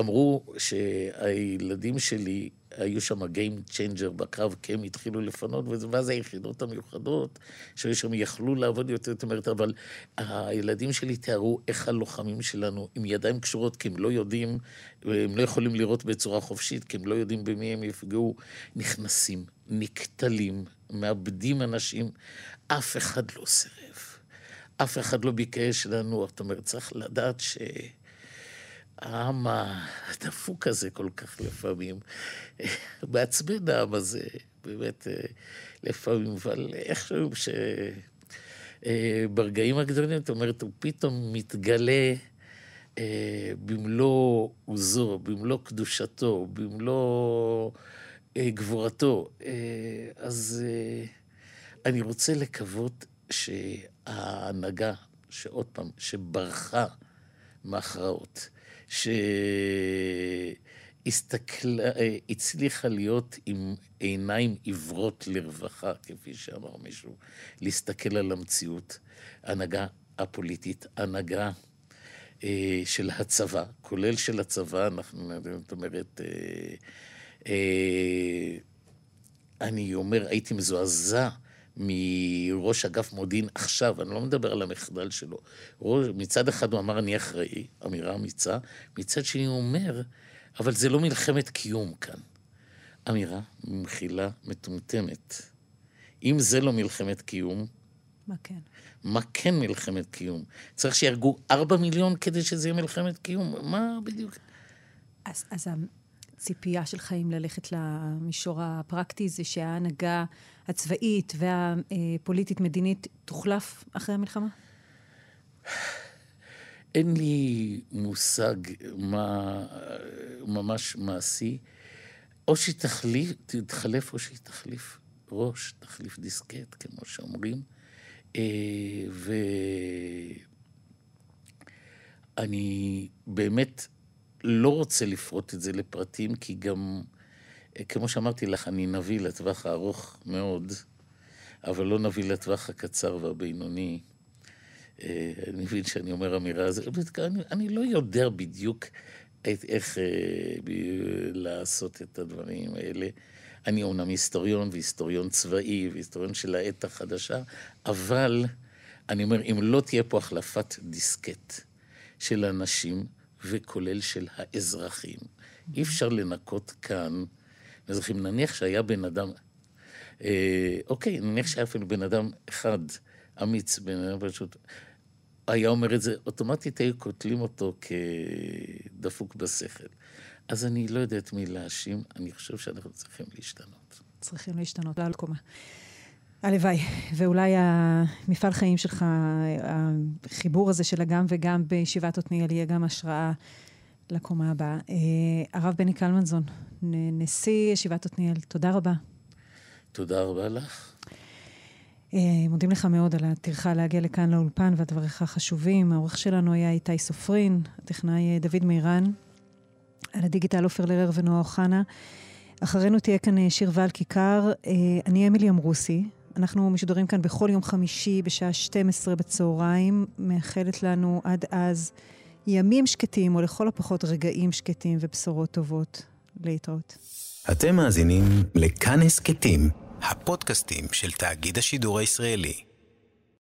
אמרו שהילדים שלי היו שם Game Changer בקרב, כי הם התחילו לפנות, ואז היחידות המיוחדות שהיו שם יכלו לעבוד יותר, זאת אומרת, אבל הילדים שלי תיארו איך הלוחמים שלנו עם ידיים קשורות, כי הם לא יודעים, הם לא יכולים לראות בצורה חופשית, כי הם לא יודעים במי הם יפגעו, נכנסים, נקטלים, מאבדים אנשים, אף אחד לא סירב. אף אחד לא ביקש לנו, זאת אומרת, צריך לדעת ש... העם הדפוק הזה כל כך לפעמים, מעצבן העם הזה, באמת, אה, לפעמים, אבל איכשהו שברגעים אה, הגדולים, זאת אומרת, הוא פתאום מתגלה אה, במלוא עוזו, במלוא קדושתו, במלוא גבורתו. אז אני רוצה לקוות שההנהגה, שעוד פעם, שברחה מהכרעות, שהצליחה להיות עם עיניים עיוורות לרווחה, כפי שאמר מישהו, להסתכל על המציאות, הנהגה הפוליטית, הנהגה אה, של הצבא, כולל של הצבא, אנחנו, זאת אומרת, אה, אה, אני אומר, הייתי מזועזע מראש אגף מודיעין עכשיו, אני לא מדבר על המחדל שלו. מצד אחד הוא אמר, אני אחראי, אמירה אמיצה, מצד שני הוא אומר, אבל זה לא מלחמת קיום כאן. אמירה, מחילה מטומטמת. אם זה לא מלחמת קיום... מה כן? מה כן מלחמת קיום? צריך שיהרגו ארבע מיליון כדי שזה יהיה מלחמת קיום? מה בדיוק? אז, אז הציפייה שלך אם ללכת למישור הפרקטי זה שההנהגה הצבאית והפוליטית-מדינית תוחלף אחרי המלחמה? אין לי מושג מה ממש מעשי. או שהיא תחליף, תתחלף או שהיא תחליף ראש, תחליף דיסקט, כמו שאומרים. אה, ואני באמת לא רוצה לפרוט את זה לפרטים, כי גם, כמו שאמרתי לך, אני נביא לטווח הארוך מאוד, אבל לא נביא לטווח הקצר והבינוני. אה, אני מבין שאני אומר אמירה הזאת, אני, אני לא יודע בדיוק את, איך אה, ב, לעשות את הדברים האלה. אני אומנם היסטוריון והיסטוריון צבאי והיסטוריון של העת החדשה, אבל אני אומר, אם לא תהיה פה החלפת דיסקט של אנשים, וכולל של האזרחים. אי אפשר לנקות כאן אזרחים. נניח שהיה בן אדם, אה, אוקיי, נניח שהיה אפילו בן אדם אחד, אמיץ, בן אדם פשוט, היה אומר את זה, אוטומטית היו קוטלים אותו כדפוק בשכל. אז אני לא יודע את מי להאשים, אני חושב שאנחנו צריכים להשתנות. צריכים להשתנות, לעל קומה. הלוואי, ואולי המפעל חיים שלך, החיבור הזה של הגם וגם בישיבת עתניאל יהיה גם השראה לקומה הבאה. אה, הרב בני קלמנזון, נשיא ישיבת עתניאל, תודה רבה. תודה רבה לך. אה, מודים לך מאוד על הטרחה להגיע לכאן לאולפן והדבריך החשובים. העורך שלנו היה איתי סופרין, הטכנאי אה, דוד מירן, על הדיגיטל עופר לרר ונועה אוחנה. אחרינו תהיה כאן שיר ועל כיכר. אני אמילי אמרוסי, אנחנו משודרים כאן בכל יום חמישי בשעה 12 בצהריים. מאחלת לנו עד אז ימים שקטים, או לכל הפחות רגעים שקטים ובשורות טובות. להתראות. אתם מאזינים לכאן הסכתים, הפודקאסטים של תאגיד השידור הישראלי.